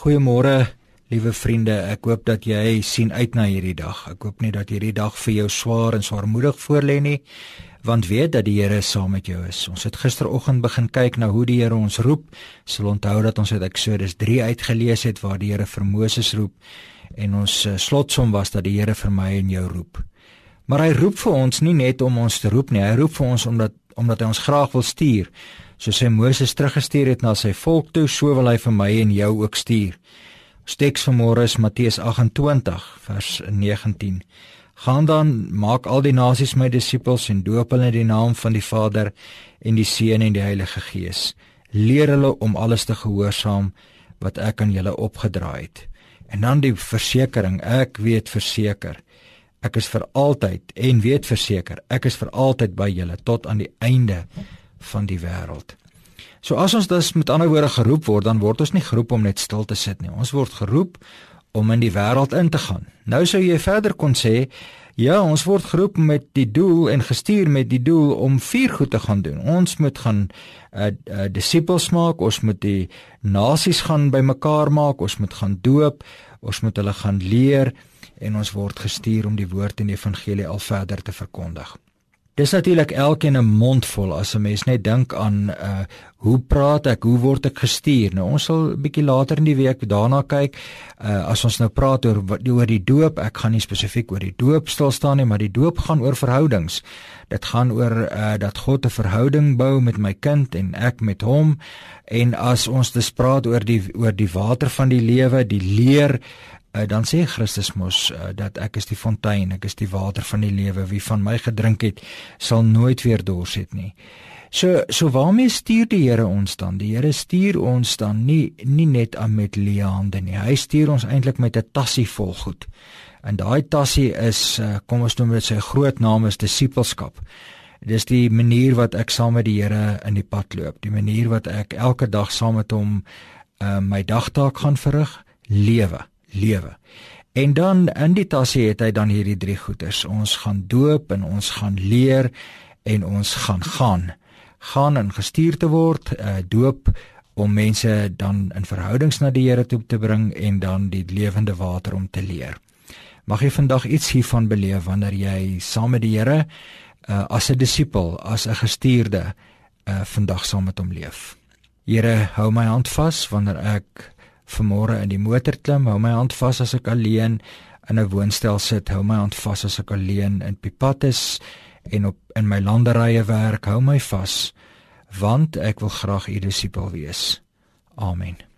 Goeiemôre, liewe vriende. Ek hoop dat jy sien uit na hierdie dag. Ek hoop nie dat hierdie dag vir jou swaar en swaarmoedig voorlê nie, want weet dat die Here saam met jou is. Ons het gisteroggend begin kyk na hoe die Here ons roep. Sal onthou dat ons uit Eksodus 3 uitgelees het waar die Here vir Moses roep en ons eh, slotsom was dat die Here vir my en jou roep. Maar hy roep vir ons nie net om ons te roep nie. Hy roep vir ons omdat omdat hy ons graag wil stuur. Soos hy Moses teruggestuur het na sy volk toe, so wil hy vir my en jou ook stuur. Ons teks vanmôre is Matteus 28 vers 19. Gaan dan maak al die nasies my disippels en doop hulle in die naam van die Vader en die Seun en die Heilige Gees. Leer hulle om alles te gehoorsaam wat ek aan julle opgedra het. En dan die versekering, ek weet verseker Ek is vir altyd en weet verseker, ek is vir altyd by julle tot aan die einde van die wêreld. So as ons dus met ander woorde geroep word, dan word ons nie geroep om net stil te sit nie. Ons word geroep om in die wêreld in te gaan. Nou sou jy verder kon sê, ja, ons word geroep met die doel en gestuur met die doel om vier goed te gaan doen. Ons moet gaan uh, uh disippels maak, ons moet die nasies gaan bymekaar maak, ons moet gaan doop, ons moet hulle gaan leer en ons word gestuur om die woord en die evangelie al verder te verkondig. Dis natuurlik elkeen 'n mond vol as 'n mens net dink aan uh hoe praat ek, hoe word ek gestuur? Nou ons sal 'n bietjie later in die week daarna kyk. Uh as ons nou praat oor oor die doop, ek gaan nie spesifiek oor die doop stil staan nie, maar die doop gaan oor verhoudings. Dit gaan oor uh dat God 'n verhouding bou met my kind en ek met hom. En as ons dus praat oor die oor die water van die lewe, die leer uh, dan sê Christus mos uh, dat ek is die fontein, ek is die water van die lewe. Wie van my gedrink het, sal nooit weer dors het nie. So so waarmee stuur die Here ons dan? Die Here stuur ons dan nie nie net aan met leehande nie. Hy stuur ons eintlik met 'n tassie vol goed. En daai tassie is uh, kom ons noem dit sy groot naam is disipelskap. Dis die manier wat ek saam met die Here in die pad loop, die manier wat ek elke dag saam met hom uh, my dagtaak gaan verrig, lewe lewe. En dan in die tasse het hy dan hierdie drie goeders. Ons gaan doop en ons gaan leer en ons gaan gaan. Gaan en gestuur te word, uh, doop om mense dan in verhoudings na die Here toe te bring en dan die lewende water om te leer. Mag jy vandag iets hiervan beleef wanneer jy saam met die Here uh, as 'n disipel, as 'n gestuurde uh, vandag saam met hom leef. Here, hou my hand vas wanneer ek vanmôre in die motor klim, hou my hand vas as ek alleen in 'n woonstel sit, hou my hand vas as ek alleen in pad is en op in my landerye werk, hou my vas want ek wil graag u disipel wees. Amen.